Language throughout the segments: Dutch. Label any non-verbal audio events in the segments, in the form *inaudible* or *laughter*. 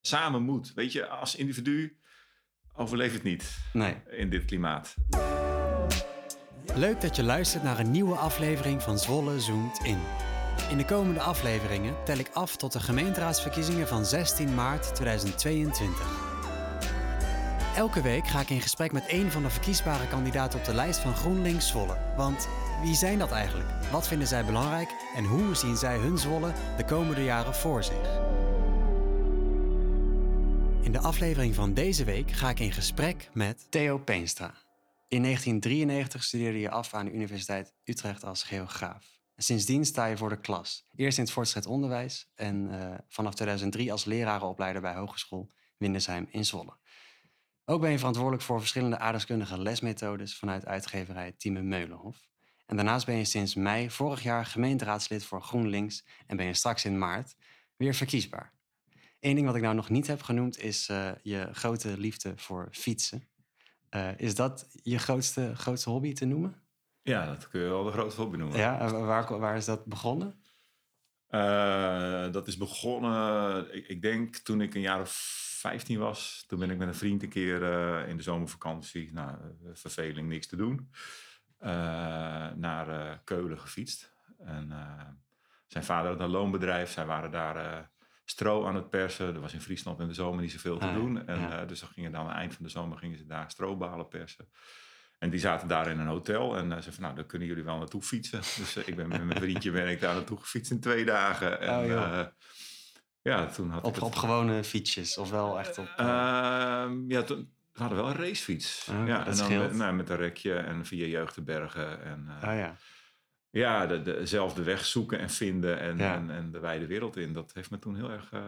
samen moet. Weet je, als individu overleef het niet Nee. in dit klimaat. Leuk dat je luistert naar een nieuwe aflevering van Zwolle Zoomt In. In de komende afleveringen tel ik af tot de gemeenteraadsverkiezingen van 16 maart 2022. Elke week ga ik in gesprek met één van de verkiesbare kandidaten op de lijst van GroenLinks Zwolle. Want wie zijn dat eigenlijk? Wat vinden zij belangrijk? En hoe zien zij hun Zwolle de komende jaren voor zich? In de aflevering van deze week ga ik in gesprek met Theo Peenstra. In 1993 studeerde je af aan de Universiteit Utrecht als geograaf. En sindsdien sta je voor de klas. Eerst in het voortgezet onderwijs en eh, vanaf 2003 als lerarenopleider bij Hogeschool Windesheim in Zwolle. Ook ben je verantwoordelijk voor verschillende aardrijkskundige lesmethodes vanuit uitgeverij Tieme Meulenhof. En daarnaast ben je sinds mei vorig jaar gemeenteraadslid voor GroenLinks en ben je straks in maart weer verkiesbaar. Eén ding wat ik nou nog niet heb genoemd is eh, je grote liefde voor fietsen. Eh, is dat je grootste, grootste hobby te noemen? Ja, dat kun je wel de grote hobby noemen. Ja, waar, waar is dat begonnen? Eh, dat is begonnen, ik, ik denk toen ik een jaar of 15 was. Toen ben ik met een vriend een keer in de zomervakantie, nou, verveling, niks te doen, naar Keulen gefietst. En zijn vader had een loonbedrijf, zij waren daar stro aan het persen. Er was in Friesland in de zomer niet zoveel te Ah, doen. En, ja. eh, dus dan gingen dan aan het eind van de zomer gingen ze daar strobalen persen. En die zaten daar in een hotel. En uh, ze van, nou, dan kunnen jullie wel naartoe fietsen. *laughs* Dus uh, ik ben met mijn vriendje ben ik daar naartoe gefietst in twee dagen. En, Oh, ja, toen had Op, ik op gewone fietsjes of wel echt op... Uh, ja, toen, we hadden wel een racefiets. Oh, ja, en dan met, nou, met een rekje en via Jeugdenbergen. En oh ja. Ja, de, de, zelf de weg zoeken en vinden en, Ja. en, en de wijde wereld in. Dat heeft me toen heel erg uh,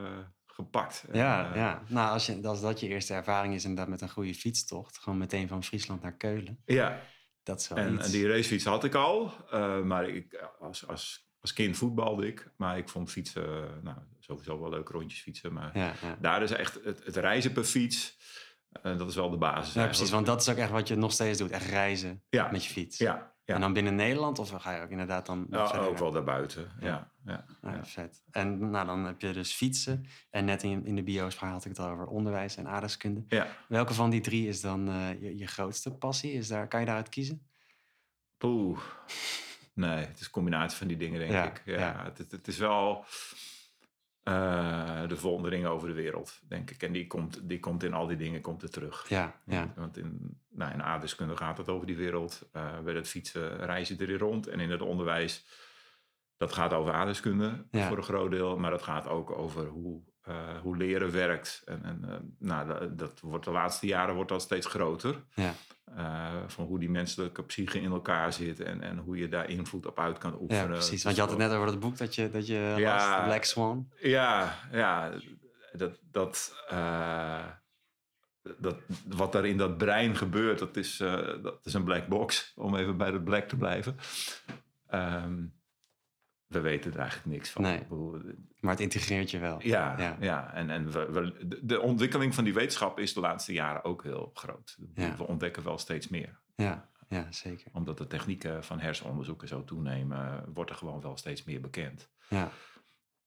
gepakt. Ja, En, uh, ja. Nou, als, je, als dat je eerste ervaring is inderdaad met een goede fietstocht, gewoon meteen van Friesland naar Keulen, ja. dat is wel En, iets. en die racefiets had ik al, uh, maar ik, als, als, als kind voetbalde ik. Maar ik vond fietsen, nou, sowieso wel leuk rondjes fietsen. Maar Ja, ja. daar is echt het, het reizen per fiets, uh, dat is wel de basis. Ja, precies, want dat is ook echt wat je nog steeds doet, echt reizen met je fiets. Ja. En dan binnen Nederland of ga je ook inderdaad dan Ja, verder? ook wel daarbuiten. Ja. Ja, Ja, ja. vet. En nou, dan heb je dus fietsen. En net in, in de biospraak had ik het al over onderwijs en aardrijkskunde. ja. Welke van die drie is dan eh, je, je grootste passie? Is daar, kan je daaruit kiezen? Poeh. Nee, het is een combinatie van die dingen, denk Ja, ik. Ja, ja. Het, het, het is wel eh, de verwondering over de wereld, denk ik. En die komt, die komt in al die dingen komt er terug. Ja, ja. Want in, nou, in aardrijkskunde gaat het over die wereld. Eh, bij het fietsen reizen er rond. En in het onderwijs, dat gaat over aardrijkskunde Ja. voor een groot deel. Maar dat gaat ook over hoe, eh, hoe leren werkt. En, en eh, nou, dat, dat wordt de laatste jaren wordt dat steeds groter. ja. Eh, van hoe die menselijke psyche in elkaar zit en, en hoe je daar invloed op uit kan oefenen. ja precies. Want je had het net over dat boek dat je, dat je Ja. Black Swan. Ja, ja dat, dat, dat, wat er in dat brein gebeurt, dat is, dat is een black box, om even bij dat black te blijven. Ehm, we weten er eigenlijk niks van. Nee. Bedoel, Maar het integreert je wel. Ja, Ja. ja. en, en we, we- de- de ontwikkeling van die wetenschap is de laatste jaren ook heel groot. Ja. We ontdekken wel steeds meer. Ja, ja zeker. Omdat de technieken van hersenonderzoeken zo toenemen, wordt er gewoon wel steeds meer bekend. Ja.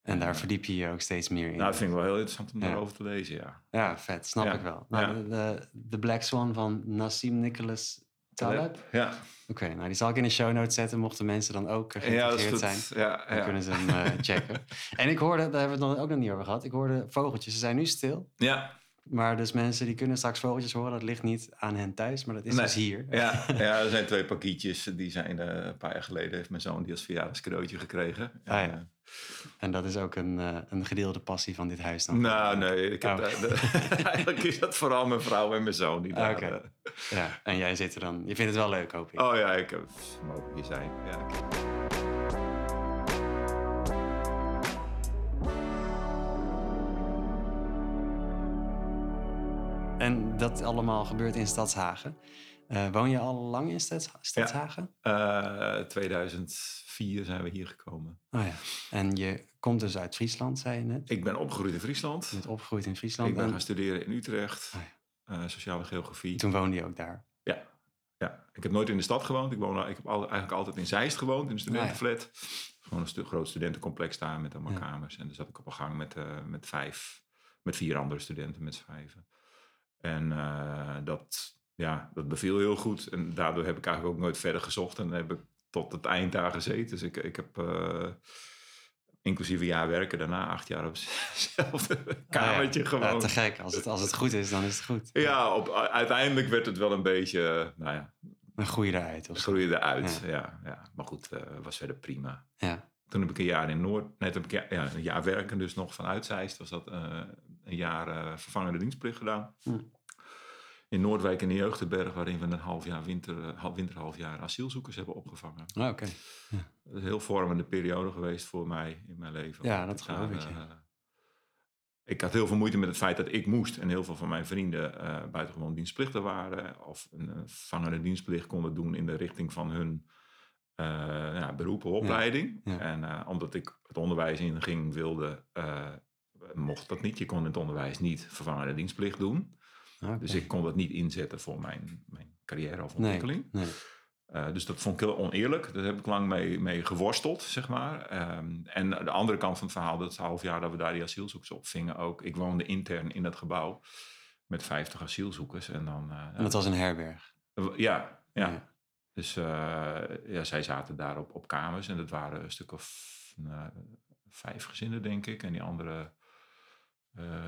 En daar verdiep je je ook steeds meer in. Nou, dat vind ik wel heel interessant om Ja. daarover te lezen, ja. Ja, vet. Snap Ja. ik wel. Nou, Ja. de, de Black Swan van Nassim Nicholas Taleb. Oké, Ja, nou die zal ik in de show notes zetten. Mochten mensen dan ook dat geïnteresseerd zijn. Ja, Dan ja. kunnen ze hem eh, checken. *laughs* En ik hoorde, daar hebben we het nog- ook nog niet over gehad. Ik hoorde vogeltjes, ze zijn nu stil. ja, Maar dus mensen die kunnen straks vogeltjes horen. Dat ligt niet aan hen thuis, maar dat is Nee. dus hier. ja, *laughs* ja, er zijn twee pakietjes. Die zijn eh, een paar jaar geleden, heeft mijn zoon die als verjaardagscadeautje gekregen. Ah, En, ja. En dat is ook een, eh, een gedeelde passie van dit huis dan. Nou, nee, ik heb Oh. daar- de- *laughs* eigenlijk is dat vooral mijn vrouw en mijn zoon die daar... Oké. eh, Ja, en jij zit er dan. Je vindt het wel leuk, hoop ik. oh ja, ik heb, mogen hier zijn. Ja, ik- allemaal gebeurt in Stadshagen. Eh, woon je al lang in Stads Stadshagen? Eh, 2004 zijn we hier gekomen. Oh ja. En je komt dus uit Friesland, zei je net. Ik ben opgegroeid in Friesland. Je bent opgegroeid in Friesland. Ik ben en gaan studeren in Utrecht. Ah, eh, sociale geografie. toen woonde je ook daar. Ja. ja, ik heb nooit in de stad gewoond. Ik, woon, ik heb al- eigenlijk altijd in Zeist gewoond, in een studentenflat. Gewoon een stu- groot studentencomplex daar met allemaal Ja. kamers. En daar zat ik op een gang met, eh, met vijf met vier andere studenten met z'n vijven. En dat, ja, dat beviel heel goed. En daardoor heb ik eigenlijk ook nooit verder gezocht. En heb ik tot het eind daar gezeten. Dus ik, ik heb inclusief een jaar werken daarna, acht jaar op *laughs* hetzelfde kamertje ja, gewoon. Ja, te gek. Als het, als het goed is, dan is het goed. Ja, op, uiteindelijk werd het wel een beetje, nou ja. Een groeide eruit. Of groeide eruit, ja. ja, Maar goed, uh, was verder prima. Ja. Toen heb ik een jaar in Noord, net heb ik ja, een jaar werken dus nog vanuit Zeist. Was dat uh, een jaar uh, vervangende dienstplicht gedaan. Hm in Noordwijk in de Jeugdenberg, waarin we een half jaar winter, eh, winterhalf jaar asielzoekers hebben opgevangen. Ah, oké. Ja. Dat is een heel vormende periode geweest voor mij in mijn leven. Ja, dat geloof ik. Uh, ik had heel veel moeite met het feit dat ik moest en heel veel van mijn vrienden uh, buitengewoon dienstplichtig waren of een uh, vangende dienstplicht konden doen in de richting van hun ja, beroep of opleiding. Ja. En omdat ik het onderwijs in ging wilde, mocht dat niet. Je kon in het onderwijs niet vervangende dienstplicht doen. Okay. Dus ik kon dat niet inzetten voor mijn, mijn carrière of ontwikkeling. Nee, nee. Uh, dus dat vond ik heel oneerlijk. Daar heb ik lang mee, mee geworsteld, zeg maar. Um, en de andere kant van het verhaal, dat half jaar dat we daar die asielzoekers opvingen ook. Ik woonde intern in dat gebouw met 50 asielzoekers. En, dan, uh, en dat was een herberg? Ja, ja. ja. Dus uh, ja, zij zaten daar op, op kamers. En dat waren een stuk of vijf gezinnen, denk ik. En die andere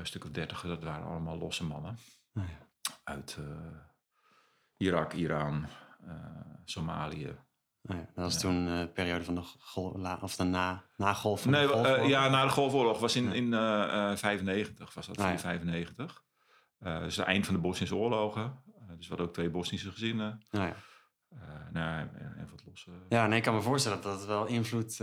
stuk of dertig, dat waren allemaal losse mannen. Uit uh, Irak, Iran, uh, Somalië. Ja, dat was toen de uh, periode van de, of de na, na golf nee, de golfoorlog? ja, na de golfoorlog. was in, in 95, was dat, Ah, ja. 95. dus het eind van de Bosnische oorlogen. dus we hadden ook twee Bosnische gezinnen. Oh ja. nou, en wat losse... Ja, nee, ik kan me voorstellen dat het wel invloed,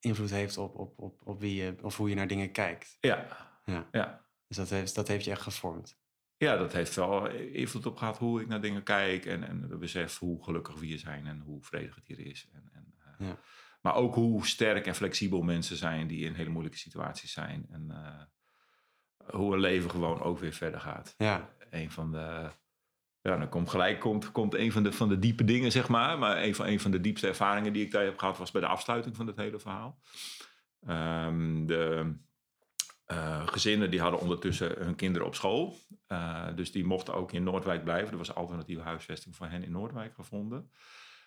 invloed heeft op, op, op, op, wie je, of hoe je naar dingen kijkt. Ja, ja. ja. Dus dat heeft, dat heeft je echt gevormd. Ja, dat heeft wel invloed op gehad hoe ik naar dingen kijk. En, en besef hoe gelukkig we hier zijn en hoe vredig het hier is. En, en, uh, ja. Maar ook hoe sterk en flexibel mensen zijn die in hele moeilijke situaties zijn. En uh, hoe een leven gewoon ook weer verder gaat. Ja. Een van de. Ja, dan komt gelijk komt, komt een van de, van de diepe dingen, zeg maar. Maar een van, een van de diepste ervaringen die ik daar heb gehad was bij de afsluiting van het hele verhaal. Um, de. Uh, gezinnen die hadden ondertussen hun kinderen op school. Uh, dus die mochten ook in Noordwijk blijven. Er was alternatieve huisvesting voor hen in Noordwijk gevonden.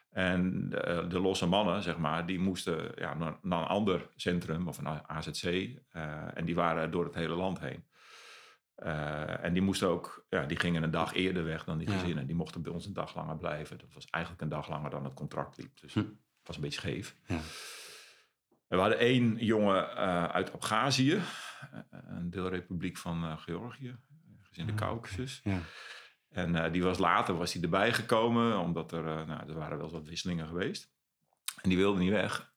En de, de losse mannen, zeg maar, die moesten ja, naar, naar, een ander centrum of een AZC. Uh, en die waren door het hele land heen. Uh, en die moesten ook, ja, die gingen een dag eerder weg dan die Ja. gezinnen. Die mochten bij ons een dag langer blijven. Dat was eigenlijk een dag langer dan het contract liep. Dus Hm. het was een beetje scheef. Ja. We hadden één jongen uh, uit Abhazie, een deelrepubliek van uh, Georgië, ergens in de Ah, Caucasus. Ja. En uh, die was later was hij erbij gekomen, omdat er, nou, er waren wel eens wat wisselingen geweest. En die wilde niet weg.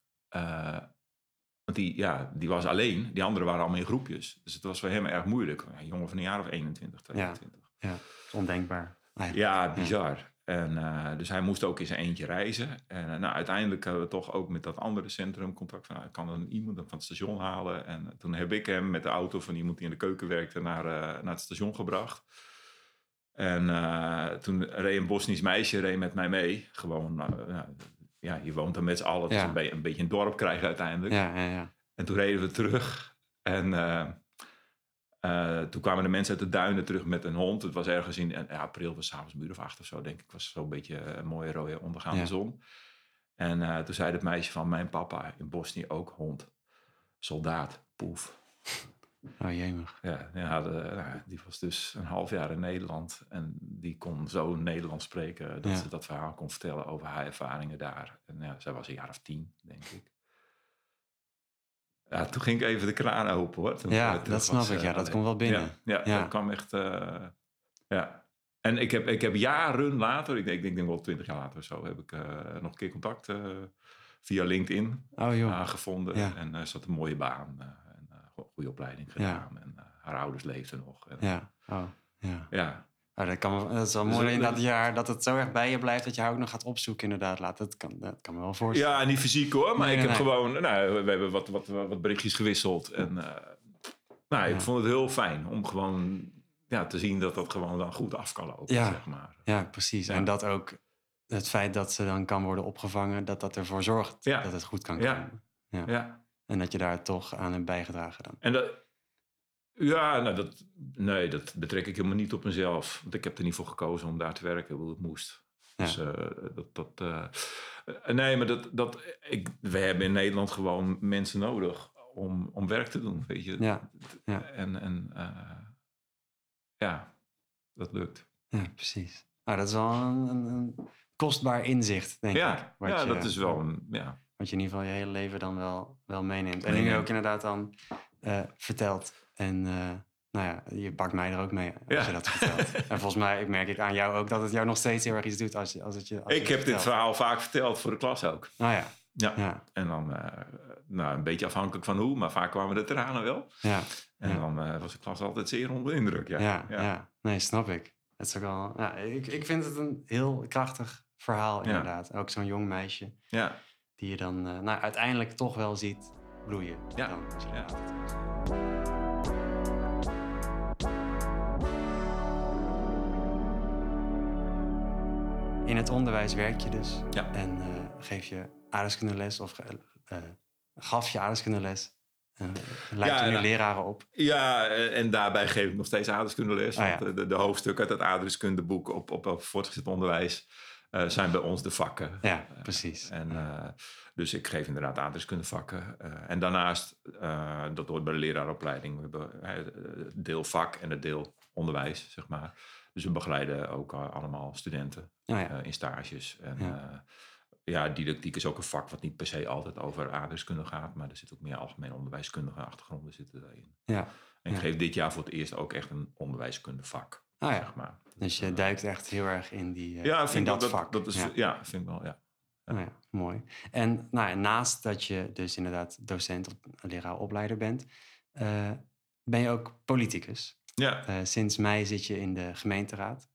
Want die, ja, die was alleen, die anderen waren allemaal in groepjes. Dus het was voor hem erg moeilijk. Een jongen van een jaar of 21, 22. Ja, ja. ondenkbaar. Ah, Ja, bizar. En, uh, dus hij moest ook in zijn eentje reizen. En uh, nou, uiteindelijk hebben we toch ook met dat andere centrum contact van... Nou, ik kan dan iemand van het station halen. En toen heb ik hem met de auto van iemand die in de keuken werkte... naar, naar het station gebracht. En eh, toen reed een Bosnisch meisje reed met mij mee. Gewoon, ja, je woont dan met z'n allen. Dus een, be een beetje een dorp krijgen uiteindelijk. Ja, ja, ja. En toen reden we terug. En uh, uh, toen kwamen de mensen uit de duinen terug met een hond. Het was ergens in ja, april, was s'avonds een uur of acht of zo, denk ik. was zo'n beetje een mooie rode ondergaande Ja. zon. En uh, toen zei het meisje van mijn papa in Bosnië ook hond. Soldaat, poef. Oh, jemig. Ja, ja de, nou, die was dus een half jaar in Nederland. En die kon zo Nederlands spreken dat Ja. ze dat verhaal kon vertellen over haar ervaringen daar. En ja, zij was een jaar of tien, denk ik. Ja, toen ging ik even de kraan open hoor. Toen Ja, terug dat snap was, ik. eh, Ja, dat alleen. komt wel binnen. Ja, dat kwam echt... eh, ja. En ik heb, ik heb jaren later, ik denk, ik denk wel twintig jaar later of zo, heb ik eh, nog een keer contact eh, via LinkedIn Oh, joh. aangevonden. Ja. En er zat een mooie baan eh, en eh, go- goede opleiding gedaan. En eh, haar ouders leefden nog. En, Ja. Oh, ja. ja. Oh, dat, kan dat is wel mooi in dat jaar dat het zo erg bij je blijft dat je haar ook nog gaat opzoeken inderdaad. Laat, dat, kan, dat kan me wel voorstellen. Ja, niet fysiek hoor, maar Nee, ik nee, heb nee. gewoon, nou, we hebben wat, wat, wat berichtjes gewisseld. En eh, nou, ik Ja. vond het heel fijn om gewoon ja, te zien dat dat gewoon dan goed af kan lopen, Ja. zeg maar. Ja, precies. Ja. En dat ook het feit dat ze dan kan worden opgevangen, dat dat ervoor zorgt Ja. dat het goed kan Ja. komen. Ja. En dat je daar toch aan hebt bijgedragen dan. En dat, Ja, nou, dat, nee, dat betrek ik helemaal niet op mezelf. Want ik heb er niet voor gekozen om daar te werken, hoe het moest. Ja. Dus eh, dat, dat, eh, nee, maar dat, dat, ik, we hebben in Nederland gewoon mensen nodig om, om werk te doen, weet je. Ja, ja. En, en eh, ja, dat lukt. Ja, precies. Nou, dat is wel een, kostbaar inzicht, denk ik. Ja, wat ja je- dat is wel een, ja. Wat je in ieder geval je hele leven dan wel, wel meeneemt. En nu ook inderdaad dan vertelt. En eh, nou ja, je pakt mij er ook mee als Ja. je dat vertelt. *laughs* en volgens mij merk ik aan jou ook dat het jou nog steeds heel erg iets doet als, je, als het je als Ik heb dit verhaal vaak verteld voor de klas ook. Nou ja, Ja. ja, En dan, eh, nou, een beetje afhankelijk van hoe, maar vaak kwamen de tranen wel. ja, En Ja. dan eh, was de klas altijd zeer onder de indruk. Ja, ja, ja. Nee, snap ik. Het is ook wel, ja, ik, ik vind het een heel krachtig verhaal inderdaad. Ook zo'n jong meisje ja. die je dan eh, nou, uiteindelijk toch wel ziet bloeien. Ja, Dan, In het onderwijs werk je dus Ja. en eh, geef je aardrijkskundeles of eh, eh, gaf je aardrijkskundeles. Uh, leid Ja, je nu nou- leraren op. Ja, en daarbij geef ik nog steeds aardrijkskundeles. Ah, ja. want de, de hoofdstukken uit het aardrijkskundeboek op, op, op voortgezet onderwijs zijn bij ons de vakken. Ja, precies. En, dus ik geef inderdaad aardrijkskundevakken. En daarnaast, dat hoort bij de leraaropleiding, we hebben het deel vak en het deel onderwijs, zeg maar. Dus we begeleiden ook eh, allemaal studenten ja, eh, in stages. En Ja. ja. ja, didactiek is ook een vak wat niet per se altijd over aardrijkskunde gaat, maar er zit ook meer algemeen onderwijskundige achtergronden zitten daarin. ja. En ik Ja. geef dit jaar voor het eerst ook echt een onderwijskundevak, Ah, ja. zeg maar. Dus je duikt echt heel erg in, die, eh, Ja, in dat, dat, vak. dat is, ja. ja. vind ik wel, ja. Nou ja, mooi. En nou ja, naast dat je dus inderdaad docent of leraar opleider bent, eh, ben je ook politicus. Ja, Eh, sinds mei zit je in de gemeenteraad.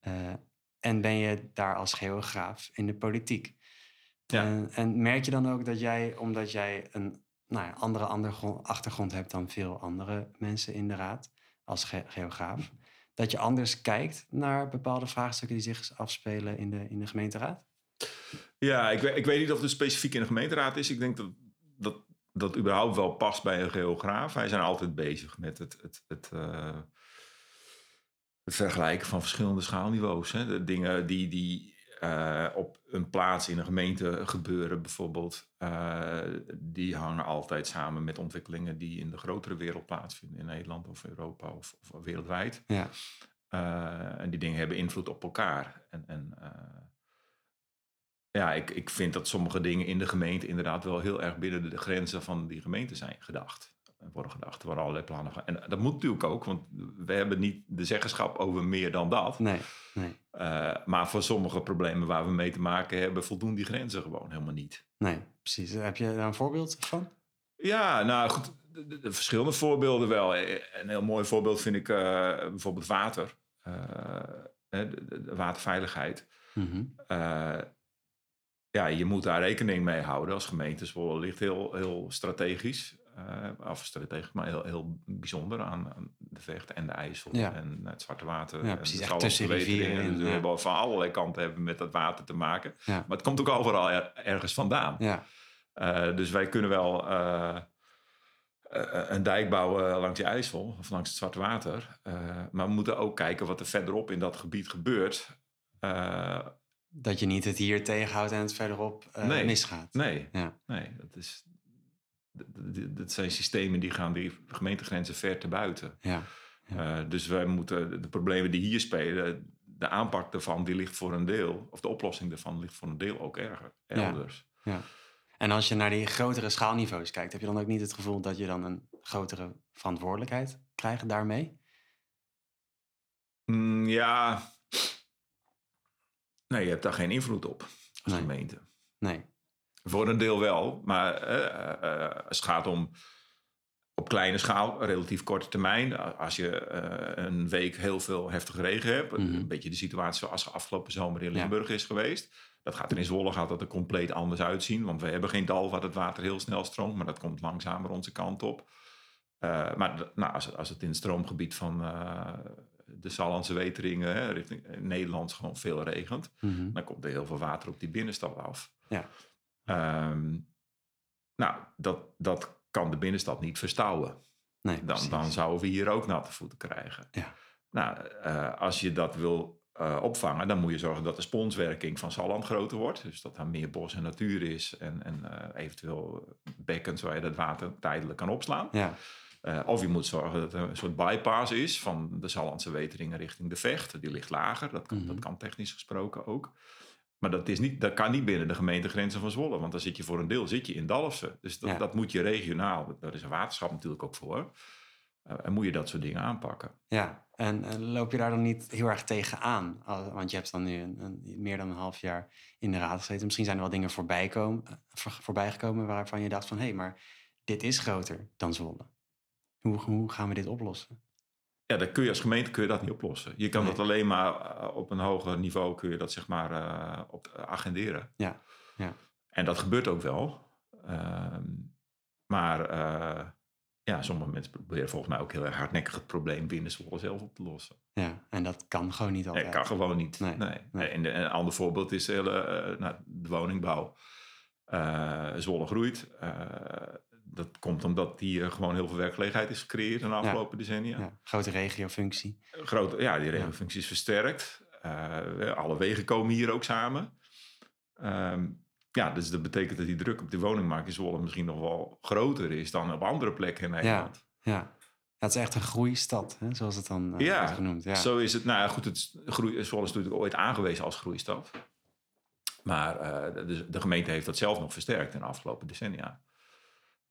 Eh, en ben je daar als geograaf in de politiek. Ja. En, en merk je dan ook dat jij, omdat jij een nou ja, andere andergro- achtergrond hebt dan veel andere mensen in de raad als ge- geograaf, dat je anders kijkt naar bepaalde vraagstukken die zich afspelen in de, in de gemeenteraad? ja ik, weet, ik weet niet of het specifiek in de gemeenteraad is. Ik denk dat dat, dat überhaupt wel past bij een geograaf. Wij zijn altijd bezig met het, het, het, eh, het vergelijken van verschillende schaalniveaus. Hè. De dingen die, die eh, op een plaats in een gemeente gebeuren bijvoorbeeld, eh, die hangen altijd samen met ontwikkelingen die in de grotere wereld plaatsvinden, in Nederland of Europa of, of wereldwijd. Ja. En die dingen hebben invloed op elkaar. En, en ja, ik, ik vind dat sommige dingen in de gemeente inderdaad wel heel erg binnen de grenzen van die gemeente zijn gedacht. En Worden gedacht, worden allerlei plannen. En dat moet natuurlijk ook, want we hebben niet de zeggenschap over meer dan dat. Nee, nee, Eh, maar voor sommige problemen waar we mee te maken hebben, voldoen die grenzen gewoon helemaal niet. nee, precies. Heb je daar een voorbeeld van? Ja, nou goed, de, de- de verschillende voorbeelden wel. Eh, Een heel mooi voorbeeld vind ik eh, bijvoorbeeld water. Eh, de, waterveiligheid. Eh, ja, je moet daar rekening mee houden als gemeente. Zwolle ligt heel, heel strategisch. eh, of strategisch, maar heel, heel bijzonder aan, aan de Vecht en de IJssel Ja. en het Zwarte Water. Ja, en precies, Sallandse tussen rivieren Dus we hebben van allerlei kanten hebben met dat water te maken. Maar het komt ook overal er- ergens vandaan. Ja, Eh, dus wij kunnen wel eh, een dijk bouwen langs de IJssel of langs het Zwarte Water. Maar we moeten ook kijken wat er verderop in dat gebied gebeurt. Dat je niet het hier tegenhoudt en het verderop eh, Nee. misgaat. nee, Ja. nee, dat, is, dat- zijn systemen die gaan die gemeentegrenzen ver te buiten. Ja, Ja. Eh, dus wij moeten de, de problemen die hier spelen, de aanpak daarvan, die ligt voor een deel, of de oplossing daarvan ligt voor een deel ook erger, elders. ja. En als je naar die grotere schaalniveaus kijkt, heb je dan ook niet het gevoel dat je dan een grotere verantwoordelijkheid krijgt daarmee? Mm, ja. Nee, je hebt daar geen invloed op als Nee. gemeente. Nee. Voor een deel wel, maar eh, eh, eh, als het gaat om op kleine schaal, relatief korte termijn. Als je een week heel veel heftige regen hebt, Mhm. een beetje de situatie zoals afgelopen zomer in Ja. Limburg is geweest. Dat gaat er in Zwolle gaat dat er compleet anders uitzien, want we hebben geen dal waar het water heel snel stroomt, maar dat komt langzamer onze kant op. Maar nou, als, het- als het in het stroomgebied van de Sallandse weteringen hè, richting eh, Nederland gewoon veel regent, Mhm. dan komt er heel veel water op die binnenstad af. Ja. Ehm, nou, dat, dat kan de binnenstad niet verstouwen. Nee, dan, precies. dan zouden we hier ook natte voeten krijgen. Ja. Nou, eh, als je dat wil eh, opvangen, dan moet je zorgen dat de sponswerking van Salland groter wordt. Dus dat er meer bos en natuur is en, en eventueel bekkens waar je dat water tijdelijk kan opslaan. Ja, Eh, of je moet zorgen dat er een soort bypass is van de Sallandse weteringen richting de Vecht. Die ligt lager, dat kan, Mhm. dat kan technisch gesproken ook. Maar dat, is niet, dat kan niet binnen de gemeentegrenzen van Zwolle. Want dan zit je voor een deel zit je in Dalfsen. Dus dat, Ja. dat moet je regionaal. Daar is een waterschap natuurlijk ook voor. Eh, en moet je dat soort dingen aanpakken. ja. En loop je daar dan niet heel erg tegen aan? Al- Want je hebt dan nu een, een, meer dan een half jaar in de raad gezeten. Misschien zijn er wel dingen voorbij, komen, eh, voor- voorbij gekomen waarvan je dacht van... hé, hey, maar dit is groter dan Zwolle. Hoe, hoe gaan we dit oplossen? Ja, dan kun je als gemeente kun je dat niet oplossen. Je kan Nee. dat alleen maar eh, op een hoger niveau kun je dat zeg maar eh, op, eh, agenderen. Ja, ja. En dat gebeurt ook wel. Ehm, maar ja, sommige mensen proberen volgens mij ook heel erg hardnekkig het probleem binnen Zwolle zelf op te lossen. Ja, en dat kan gewoon niet Nee, altijd. kan gewoon niet. Nee, Nee. nee. En een ander voorbeeld is de, hele, nou, de woningbouw. Zwolle groeit. Eh, dat komt omdat hier gewoon heel veel werkgelegenheid is gecreëerd in de afgelopen decennia. Ja, grote regiofunctie. Grote, ja, die regiofunctie is versterkt. Eh, alle wegen komen hier ook samen. Ehm, ja, dus dat betekent dat die druk op de woningmarkt in Zwolle misschien nog wel groter is dan op andere plekken in Nederland. Ja, ja. het is echt een groeistad, hè, zoals het dan eh, Ja, wordt genoemd. Ja, Zo is het. Nou ja, goed, het groei, Zwolle is natuurlijk ooit aangewezen als groeistad. Maar eh, de, de gemeente heeft dat zelf nog versterkt in de afgelopen decennia.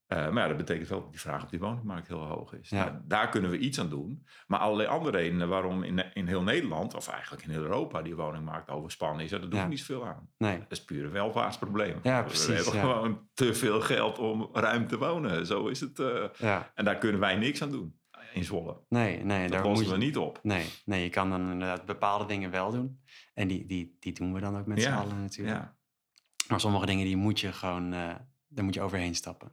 Eh, maar ja, dat betekent wel dat die vraag op die woningmarkt heel hoog is. Ja. Nou, daar kunnen we iets aan doen. Maar allerlei andere redenen waarom in, in heel Nederland, of eigenlijk in heel Europa, die woningmarkt overspannen is, daar doen Ja. we niet zoveel aan. nee, Dat is puur een welvaartsprobleem. Ja, We precies, hebben ja. gewoon te veel geld om ruim te wonen. Zo is het. eh. en daar kunnen wij niks aan doen in Zwolle. nee, nee. Dat daar moet lossen je, we niet op. Nee, nee, je kan dan inderdaad bepaalde dingen wel doen. En die, die, die doen we dan ook met z'n allen natuurlijk. Maar sommige dingen die moet je gewoon, eh, daar moet je overheen stappen.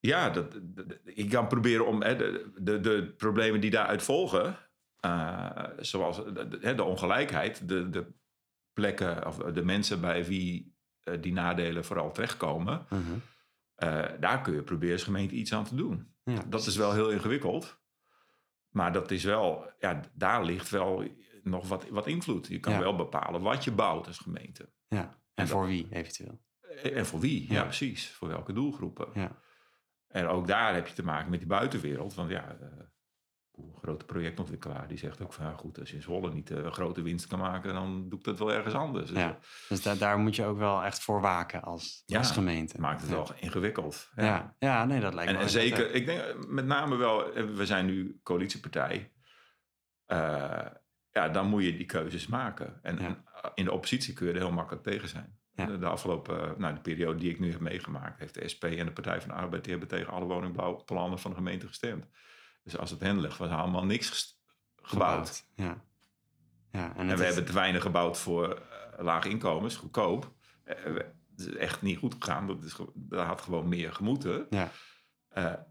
Ja, dat, ik kan proberen om hè, de, de, de problemen die daaruit volgen, eh, zoals de, de- ongelijkheid, de, de plekken of de mensen bij wie eh, die nadelen vooral terechtkomen, Mhm. eh, daar kun je proberen als gemeente iets aan te doen. Ja, Dat is wel heel ingewikkeld, maar dat is wel, ja, daar ligt wel nog wat, wat invloed. Je kan Ja. wel bepalen wat je bouwt als gemeente. Ja, en En voor wie eventueel. En voor wie? Ja, Ja. precies. Voor welke doelgroepen. Ja, En ook daar heb je te maken met die buitenwereld. Want ja, eh, een grote projectontwikkelaar die zegt ook van... Ja, goed, als je in Zwolle niet eh, grote winst kan maken... dan doe ik dat wel ergens anders. Dus ja. Dus da- daar moet je ook wel echt voor waken als, Ja, als gemeente. maakt het ja. wel ingewikkeld. Ja. Ja. ja, nee, dat lijkt En, me en zeker, ik denk eh, met name wel... eh, We zijn nu coalitiepartij. Eh, ja, dan moet je die keuzes maken. En, en in de oppositie kun je er heel makkelijk tegen zijn. Ja. De, de afgelopen, eh, nou, de periode die ik nu heb meegemaakt... heeft de SP en de Partij van de Arbeid... die hebben tegen alle woningbouwplannen van de gemeente gestemd. Dus als het hen ligt, was allemaal niks gebouwd. Ja. ja en, we is- hebben te weinig gebouwd voor eh, lage inkomens, goedkoop. Eh, het is echt niet goed gegaan. Dat, is, dat had gewoon meer gemoeten. Ja,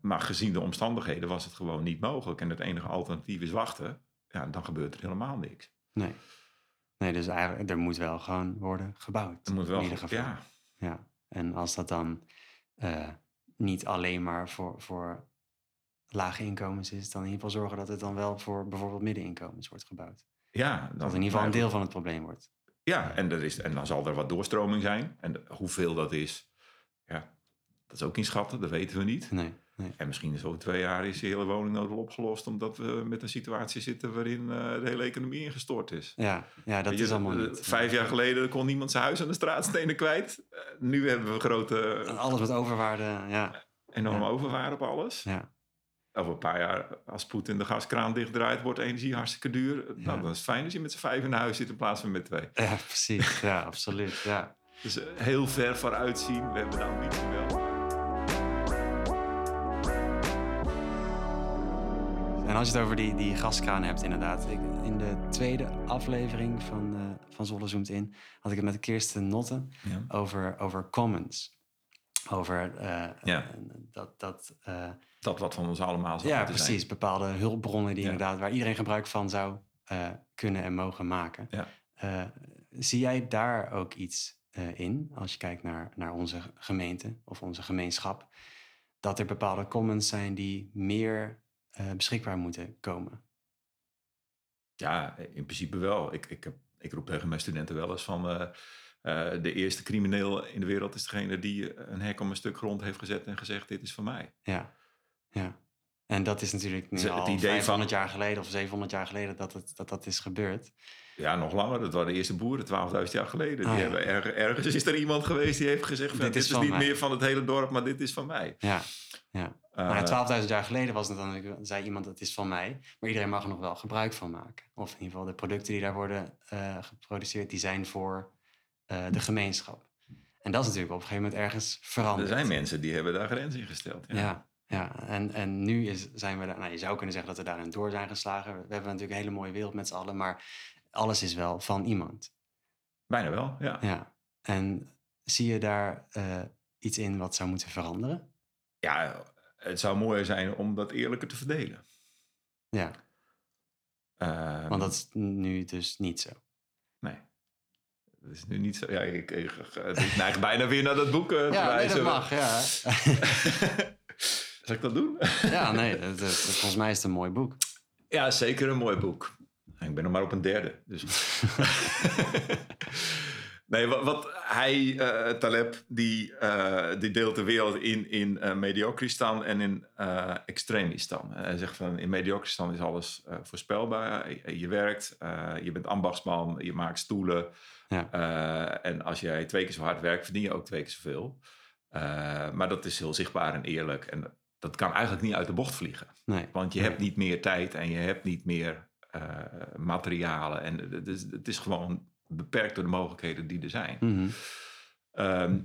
maar gezien de omstandigheden was het gewoon niet mogelijk. En het enige alternatief is wachten. Ja, dan gebeurt er helemaal niks. nee. Nee, dus eigenlijk, er moet wel gewoon worden gebouwd. Er moet wel, in ieder geval. ja, Ja, en als dat dan eh, niet alleen maar voor, voor lage inkomens is, dan in ieder geval zorgen dat het dan wel voor bijvoorbeeld middeninkomens wordt gebouwd. ja, dan, Dat in ieder geval een deel van het probleem wordt. Ja, en, er is, en dan zal er wat doorstroming zijn. En hoeveel dat is, ja, dat is ook inschatten. Dat weten we niet. Nee, nee. En misschien is over twee jaar is die hele woningnood wel opgelost. Omdat we met een situatie zitten waarin eh, de hele economie ingestort is. Ja, ja dat je, is allemaal eh, niet. Vijf jaar geleden kon niemand zijn huis aan de straatstenen kwijt. Eh, nu hebben we grote, En Alles met overwaarde, ja. enorme Ja. overwaarde op alles. ja. Over een paar jaar, als Poetin de gaskraan dichtdraait, wordt energie hartstikke duur. Nou, dan is het fijn als je met z'n vijf in huis zit in plaats van met twee. Ja, precies. Ja, absoluut. Ja. Dus heel ver vooruit zien. We hebben nou niet wel. Als je het over die, die gaskraan hebt, inderdaad. Ik, in de tweede aflevering van, eh van Zolle Zoomt In had ik het met Kirsten Notten Ja. over, over commons. Over eh, Ja. eh, dat, dat Dat wat van ons allemaal zou ja, precies. zijn. Bepaalde hulpbronnen die Ja. inderdaad, waar iedereen gebruik van zou kunnen en mogen maken. Zie jij daar ook iets in, als je kijkt naar, naar onze gemeente of onze gemeenschap, dat er bepaalde commons zijn die meer eh, beschikbaar moeten komen. Ja, in principe wel. Ik, ik, heb, ik roep tegen mijn studenten wel eens van... eh, eh, de eerste crimineel in de wereld is degene die een hek om een stuk grond heeft gezet en gezegd: Dit is van mij. Ja, ja. En dat is natuurlijk nu Dus het al idee 500 van- jaar geleden of 700 jaar geleden dat het, dat, dat is gebeurd. Ja, nog langer. Dat waren de eerste boeren, 12.000 jaar geleden. Ah, die ja. hebben erg, ergens is er iemand geweest die heeft gezegd: Dit Dit, is niet mij." meer van het hele dorp, maar dit is van mij. Ja, ja. Eh, Maar 12.000 jaar geleden was het dan, zei iemand het is van mij, maar iedereen mag er nog wel gebruik van maken. Of in ieder geval de producten die daar worden eh, geproduceerd, die zijn voor eh, de gemeenschap. En dat is natuurlijk op een gegeven moment ergens er veranderd. zijn mensen die hebben daar grenzen in gesteld. Ja. Ja, ja. En, en nu is, zijn we daar, nou je zou kunnen zeggen dat we daarin door zijn geslagen. We hebben natuurlijk een hele mooie wereld met z'n allen, maar alles is wel van iemand. Bijna wel, ja. Ja. En zie je daar iets in wat zou moeten veranderen? Ja, het zou mooier zijn om dat eerlijker te verdelen. Ja, Ehm, want dat is nu dus niet zo. Nee. Dat is nu niet zo. Ja, ik, ik, ik neig bijna weer naar dat boek te Ja, nee, dat mag, ja. *laughs* Zal ik dat doen? *laughs* ja, nee, dat, dat- volgens mij is het een mooi boek. Ja, zeker een mooi boek. Ik ben nog maar op een derde. Dus. *laughs* nee, wat, wat hij, eh, Taleb, die, eh, die deelt de wereld in, in eh mediocristan en in extremistan. Hij zegt van in mediocristan is alles voorspelbaar. Je, je werkt, je bent ambachtsman, je maakt stoelen. Ja. En als jij twee keer zo hard werkt, verdien je ook twee keer zoveel. Maar dat is heel zichtbaar en eerlijk. En dat kan eigenlijk niet uit de bocht vliegen. Nee. Want je Nee. hebt niet meer tijd en je hebt niet meer materialen. En het is, het is gewoon beperkt door de mogelijkheden die er zijn. Mhm. Ehm,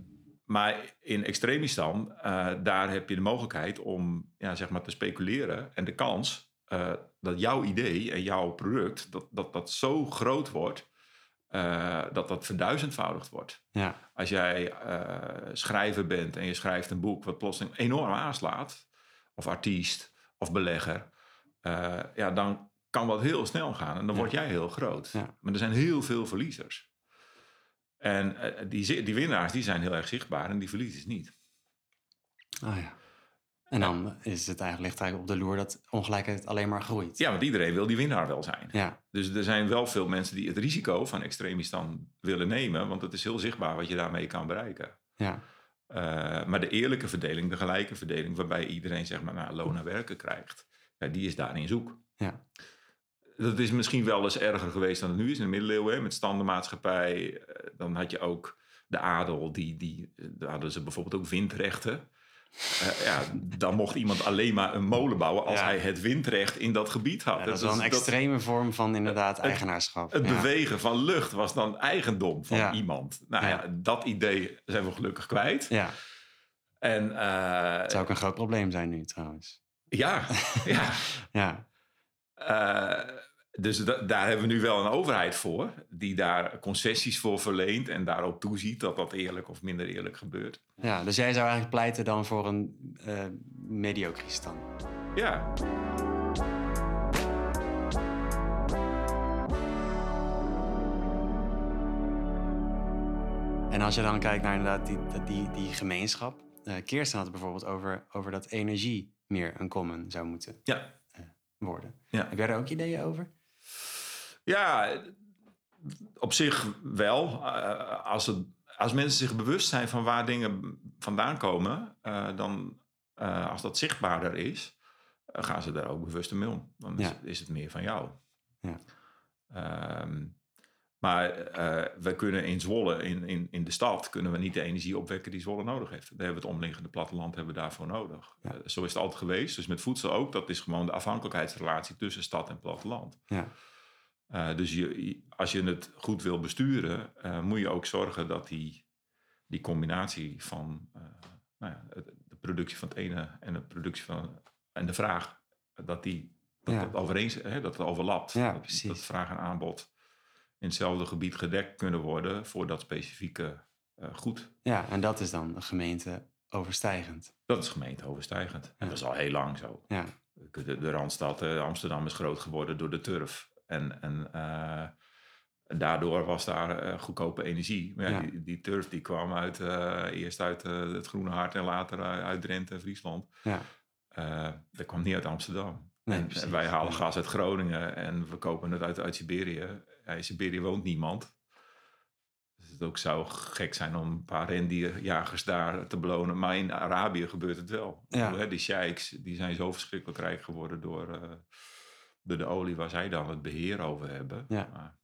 maar in extremistan, eh, daar heb je de mogelijkheid om ja, zeg maar te speculeren. En de kans eh, dat jouw idee en jouw product, dat dat, dat zo groot wordt, eh, dat dat verduizendvoudigd wordt. Ja, Als jij schrijver bent en je schrijft een boek wat plotseling enorm aanslaat, of artiest of belegger, ja, dan kan dat heel snel gaan en dan word jij heel groot. Maar er zijn heel veel verliezers. En eh, die, die winnaars die zijn heel erg zichtbaar en die verliezers niet. ah ja. En dan is het eigenlijk, ligt eigenlijk op de loer dat ongelijkheid alleen maar groeit. Ja, want iedereen wil die winnaar wel zijn. Ja, Dus er zijn wel veel mensen die het risico van extremistan willen nemen, want het is heel zichtbaar wat je daarmee kan bereiken. ja, Uh, maar de eerlijke verdeling, de gelijke verdeling, waarbij iedereen zeg maar naar loon en werken krijgt, ja, die is daarin zoek. ja. Dat is misschien wel eens erger geweest dan het nu is in de middeleeuwen. hè, Met standenmaatschappij, eh, dan had je ook de adel, die, die, daar hadden ze bijvoorbeeld ook windrechten. Eh, ja, dan mocht iemand alleen maar een molen bouwen als Ja. hij het windrecht in dat gebied had. Ja, dat is wel een extreme vorm van inderdaad eigenaarschap. Het ja. bewegen van lucht was dan eigendom van iemand. Nou ja. Dat idee zijn we gelukkig kwijt. Ja, En eh, het zou ook een groot probleem zijn nu trouwens. ja, *laughs* ja. Ja, Eh, dus da- daar hebben we nu wel een overheid voor, die daar concessies voor verleent en daarop toeziet dat dat eerlijk of minder eerlijk gebeurt. ja, dus jij zou eigenlijk pleiten dan voor een mediocristan. Ja, En als je dan kijkt naar inderdaad die, die, die gemeenschap. eh Kirsten had het bijvoorbeeld over, over dat energie meer een common zou moeten ja, worden. Ja. Heb jij daar ook ideeën over? ja op zich wel. Eh, als, het, als mensen zich bewust zijn van waar dingen vandaan komen, eh, dan eh, als dat zichtbaarder is, gaan ze daar ook bewuster mee om. Dan Ja. is het meer van jou. Ja. Ehm, maar eh, we kunnen in Zwolle, in, in, in de stad, kunnen we niet de energie opwekken die Zwolle nodig heeft. Daar hebben we het omliggende platteland hebben we daarvoor nodig. Ja. Eh, zo is het altijd geweest. Dus met voedsel ook. Dat is gewoon de afhankelijkheidsrelatie tussen stad en platteland. Ja, Eh, dus je, als je het goed wil besturen, moet je ook zorgen dat die, die combinatie van nou ja, de productie van het ene en de productie van en de vraag, dat die dat, Ja. dat, hè, dat het overlapt. Ja, dat, precies. dat vraag en aanbod in hetzelfde gebied gedekt kunnen worden voor dat specifieke eh, goed. ja, en dat is dan de gemeente overstijgend. Dat is gemeenteoverstijgend. En Ja. dat is al heel lang zo. Ja, De, de Randstad, eh, Amsterdam is groot geworden door de turf. En, en eh, daardoor was daar goedkope energie. Maar ja, Ja. Die, die turf die kwam uit, eerst uit het Groene Hart en later uit Drenthe en Friesland. ja, dat kwam niet uit Amsterdam. Nee, en, en wij halen gas uit Groningen en we kopen het uit, uit Siberië. Ja, in Siberië woont niemand. Dus het ook zou gek zijn om een paar rendierjagers daar te belonen. Maar in Arabië gebeurt het wel. Ja. bedoel, hè, die sheiks die zijn zo verschrikkelijk rijk geworden door, eh, door de olie waar zij dan het beheer over hebben. Ja. Maar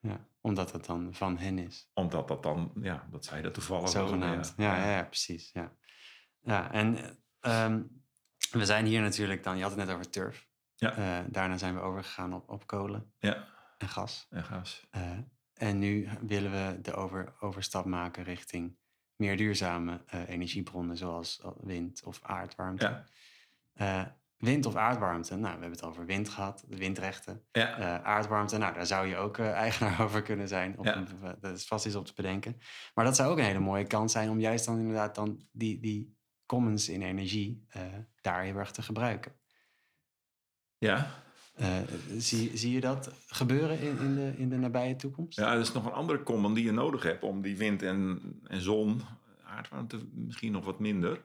Ja, omdat het dan van hen is. omdat dat dan, ja, dat zij dat toevallig Zogenaamd. wonen, Ja, ja, ja, precies. Ja, ja en eh, ehm, we zijn hier natuurlijk dan, je had het net over turf. Ja. Eh, daarna zijn we overgegaan op, op kolen Ja, en gas. en gas. Eh, en nu willen we de over, overstap maken richting meer duurzame eh, energiebronnen, zoals eh, wind of aardwarmte. Ja, wind of aardwarmte, nou, we hebben het over wind gehad, de windrechten. ja. Aardwarmte, nou, daar zou je ook eigenaar *laughs* over kunnen zijn. Ja. een- dat is vast iets op te bedenken. Maar dat zou ook een hele mooie kans zijn om juist dan inderdaad dan die, die commons in energie daar heel erg te gebruiken. ja. Eh, zie, zie je dat gebeuren in, in, de, in de nabije toekomst? Ja, dat is nog een andere common die je nodig hebt om die wind en, en zon, aardwarmte misschien nog wat minder,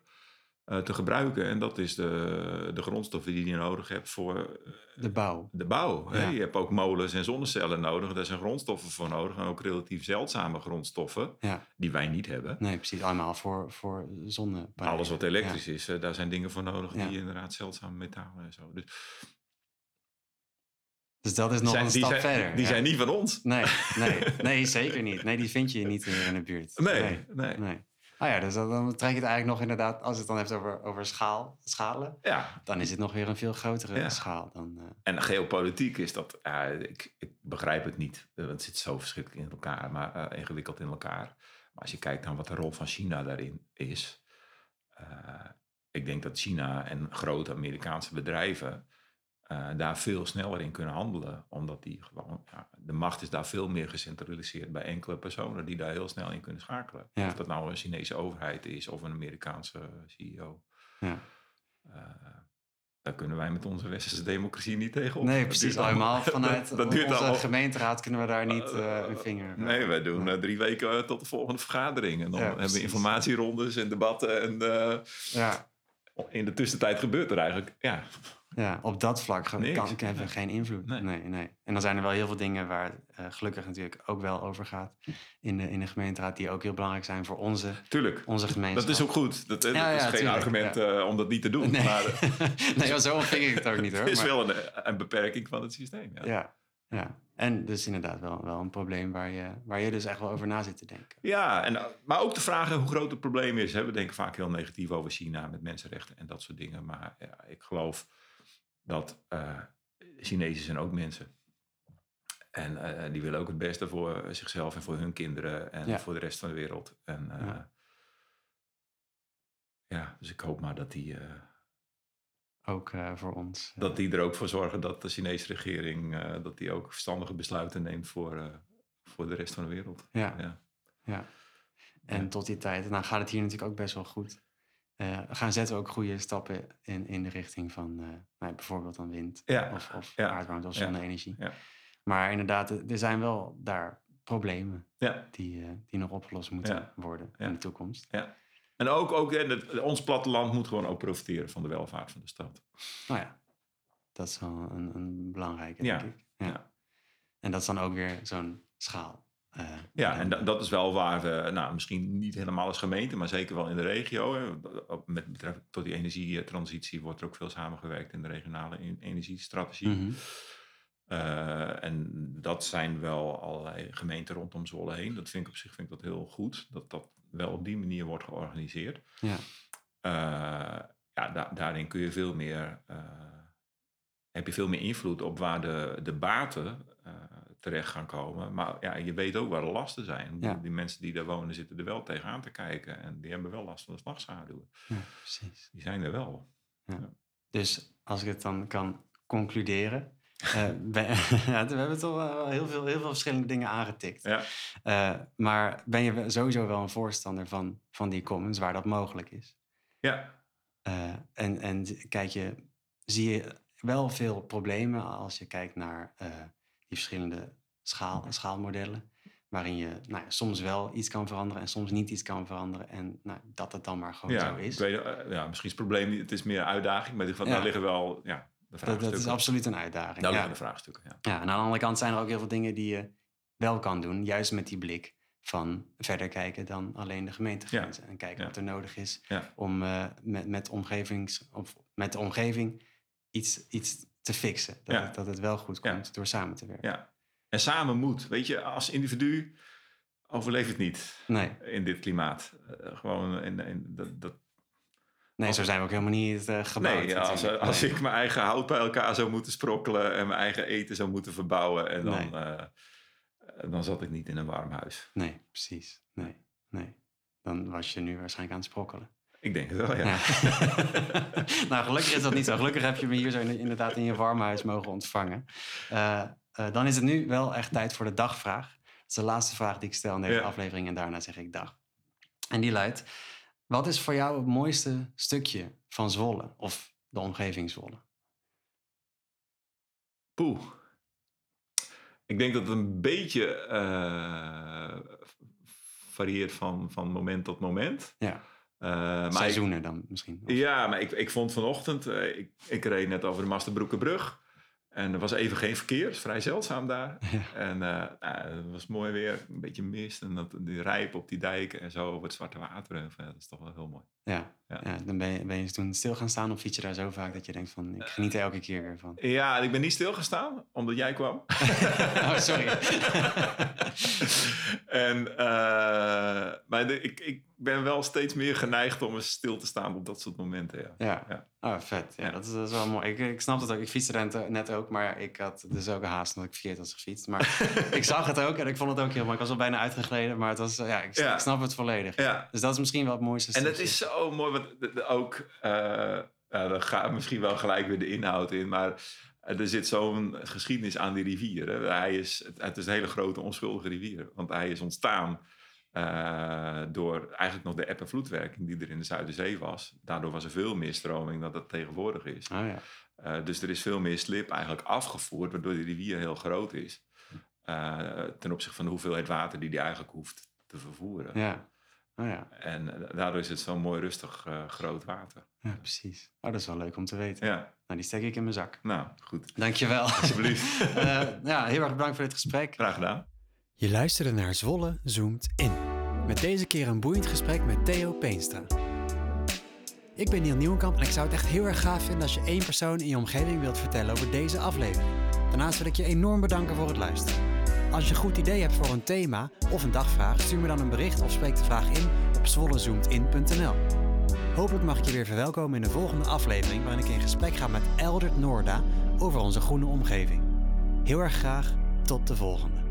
eh, te gebruiken. En dat is de, de grondstoffen die je nodig hebt voor eh, De bouw. de bouw. Hè? Je hebt ook molens en zonnecellen nodig. Daar zijn grondstoffen voor nodig. En ook relatief zeldzame grondstoffen Ja, die wij niet hebben. nee, precies. Allemaal voor, voor zonnepanelen. Alles wat elektrisch is, daar zijn dingen voor nodig die inderdaad zeldzame metalen en zo. Dus Dus dat is nog zijn- een stap zijn, verder. Die ja. zijn niet van ons. Nee, nee, *laughs* nee, zeker niet. Nee, die vind je niet in de buurt. Nee, nee. nee. Ah ja, dus dan, trek je het eigenlijk nog inderdaad, als het dan hebt over, over schaal, schalen, Ja, dan is het nog weer een veel grotere Ja. schaal dan. eh, En geopolitiek is dat, ja, ik, ik begrijp het niet. Eh, Want het zit zo verschrikkelijk in elkaar, maar eh, ingewikkeld in elkaar. Maar als je kijkt naar wat de rol van China daarin is. eh, ik denk dat China en grote Amerikaanse bedrijven eh, daar veel sneller in kunnen handelen. Omdat die gewoon, ja, de macht is daar veel meer gecentraliseerd bij enkele personen die daar heel snel in kunnen schakelen. Ja. Of dat nou een Chinese overheid is of een Amerikaanse CEO. ja. Eh, daar kunnen wij met onze westerse democratie niet tegenop. Nee, precies. allemaal- vanuit dat, duurt onze gemeenteraad kunnen we daar niet eh, een vinger... Nee, wij doen drie weken tot de volgende vergadering. En dan Ja, hebben we informatierondes en debatten. En Ja, in de tussentijd gebeurt er eigenlijk... Ja, ja, op dat vlak Niks. kan, hebben we geen invloed. Nee. Nee. Nee, En dan zijn er wel heel veel dingen waar het eh, gelukkig natuurlijk ook wel over gaat in de, in de gemeenteraad, die ook heel belangrijk zijn voor onze, tuurlijk. onze gemeenschap. Dat is ook goed. Dat, eh, Ja, is ja, geen tuurlijk, argument eh, om dat niet te doen. Nee, Maar *laughs* nee zo ontving ik het ook niet hoor. *laughs* het is maar- wel een, een beperking van het systeem. Ja. Ja, ja. En dus inderdaad wel, wel een probleem waar je, waar je dus echt wel over na zit te denken. Ja, en, maar ook de vraag hoe groot het probleem is. Hè. We denken vaak heel negatief over China met mensenrechten en dat soort dingen. Maar ja, ik geloof dat eh Chinezen zijn ook mensen. En eh, die willen ook het beste voor zichzelf en voor hun kinderen en Ja. voor de rest van de wereld. En eh, Ja. ja. dus ik hoop maar dat die, Ook eh, voor ons. eh, dat die er ook voor zorgen dat de Chinese regering eh, dat die ook verstandige besluiten neemt voor, voor de rest van de wereld. ja, Ja. ja. En Ja. tot die tijd, nou gaat het hier natuurlijk ook best wel goed. Gaan zetten we ook goede stappen in, in de richting van nou, bijvoorbeeld dan wind Ja, of, of ja, aardwarmte of zonne-energie. ja. Maar inderdaad, er zijn wel daar problemen Ja. die, die nog opgelost moeten worden in de toekomst. Ja. En ook, ook en het, ons platteland moet gewoon ook profiteren van de welvaart van de stad. Nou ja, dat is wel een, een belangrijke, Ja, denk ik. Ja. ja. En dat is dan ook weer zo'n schaal. eh, Ja, en da- dat is wel waar we, nou, misschien niet helemaal als gemeente, maar zeker wel in de regio. Hè. Met betrekking tot die energietransitie wordt er ook veel samengewerkt in de regionale en- energiestrategie. Mhm. Eh, en dat zijn wel allerlei gemeenten rondom Zwolle heen. Dat vind ik op zich vind ik dat heel goed, dat dat wel op die manier wordt georganiseerd. Ja. Eh, ja, da- daarin kun je veel meer, eh, heb je veel meer invloed op waar de, de baten eh, terecht gaan komen. Maar ja, je weet ook waar de lasten zijn. Ja. Die mensen die daar wonen zitten er wel tegenaan te kijken. En die hebben wel last van de slagschaduw. ja, precies. Die zijn er wel. Dus als ik het dan kan concluderen. Eh, ben- *laughs* ja, we hebben toch wel heel veel, heel veel verschillende dingen aangetikt. Ja, Eh, maar ben je sowieso wel een voorstander van, van die commons waar dat mogelijk is? ja. Eh, en, en kijk je, zie je wel veel problemen als je kijkt naar die verschillende schaal, schaalmodellen. Waarin je nou ja, soms wel iets kan veranderen en soms niet iets kan veranderen. En nou, dat het dan maar gewoon ja, zo is. weet, ja, misschien is het probleem het is meer een uitdaging. Maar in ieder geval, daar liggen wel, ja, Dat, dat is absoluut een uitdaging. Daar ja. de vraagstukken, ja. Ja, en aan de andere kant zijn er ook heel veel dingen die je wel kan doen. Juist met die blik van verder kijken dan alleen de gemeentegrenzen. En kijken Ja. wat er nodig is Ja. om eh, met, met, omgevings, of met de omgeving iets, iets te fixen. Dat, Ja. het, dat het wel goed Ja. komt door samen te werken. ja. En samen moet. Weet je, als individu overleef het niet Nee, in dit klimaat. Eh, gewoon in, in, dat, dat, nee, zo zijn we ook helemaal niet uh, gebouwd. nee, als, natuurlijk. als Nee. ik mijn eigen hout bij elkaar zou moeten sprokkelen en mijn eigen eten zou moeten verbouwen, en dan, Nee. eh, dan zat ik niet in een warm huis. Nee, precies. Nee, nee. Dan was je nu waarschijnlijk aan het sprokkelen. Ik denk het wel, ja. Ja. *laughs* *laughs* nou, gelukkig is dat niet zo. Gelukkig heb je me hier zo in- inderdaad in je warmhuis mogen ontvangen. Eh, eh, dan is het nu wel echt tijd voor de dagvraag. Dat is de laatste vraag die ik stel in deze Ja. aflevering en daarna zeg ik dag. En die luidt, wat is voor jou het mooiste stukje van Zwolle of de omgeving Zwolle? Poeh. Ik denk dat het een beetje eh, varieert van, van moment tot moment. Ja, maar ik- seizoenen dan misschien. Of- Ja, maar ik, ik vond vanochtend, eh, ik, ik reed net over de Masterbroekenbrug. En er was even geen verkeer, vrij zeldzaam daar. *laughs* Ja. En eh, nou, het was mooi weer, een beetje mist. En dat, die rijp op die dijken en zo, op het zwarte water. En, dat is toch wel heel mooi. Ja, Ja. ja. dan ben je, ben je toen stil gaan staan of fiets je daar zo vaak dat je denkt van, ik geniet er elke keer weer van. Ja, en ik ben niet stilgestaan, omdat jij kwam. *laughs* oh, sorry. *laughs* en, eh, maar de- ik, ik ben wel steeds meer geneigd om eens stil te staan op dat soort momenten. Ja. Ja, Ja. Oh, vet. Ja, Ja. Dat, is, dat is wel mooi. Ik, ik snap het ook. Ik fietste net- ook, maar ik had dus ook een haast omdat ik verkeerd was gefietst. Maar *laughs* ik zag het ook en ik vond het ook heel mooi. Ik was al bijna uitgegleden, maar het was, eh, ja, ik, Ja. ik snap het volledig. Ja. Dus dat is misschien wel het mooiste En dat stukje. is zo mooi, ook, eh ja, dan gaat misschien wel gelijk weer de inhoud in, maar er zit zo'n geschiedenis aan die rivier. Hè. Hij is, het is een hele grote onschuldige rivier, want hij is ontstaan eh, door eigenlijk nog de eb- en vloedwerking die er in de Zuiderzee was. Daardoor was er veel meer stroming dan dat tegenwoordig is. Oh, ja. Eh, dus er is veel meer slip eigenlijk afgevoerd, waardoor die rivier heel groot is. eh, ten opzichte van de hoeveelheid water die die eigenlijk hoeft te vervoeren. Ja. Oh, ja. En eh, daardoor is het zo'n mooi rustig eh, groot water. ja, precies. Oh, dat is wel leuk om te weten. Ja, Nou, die steek ik in mijn zak. nou goed. Dankjewel. Alsjeblieft. *laughs* Eh, ja, heel erg bedankt voor dit gesprek. Graag gedaan. Je luisterde naar Zwolle Zoomt In. Met deze keer een boeiend gesprek met Theo Peenstra. Ik ben Niel Nieuwenkamp en ik zou het echt heel erg gaaf vinden als je één persoon in je omgeving wilt vertellen over deze aflevering. Daarnaast wil ik je enorm bedanken voor het luisteren. Als je een goed idee hebt voor een thema of een dagvraag, stuur me dan een bericht of spreek de vraag in op zwollezoomtin.nl. Hopelijk mag ik je weer verwelkomen in de volgende aflevering waarin ik in gesprek ga met Eldert Noorda over onze groene omgeving. Heel erg graag, tot de volgende.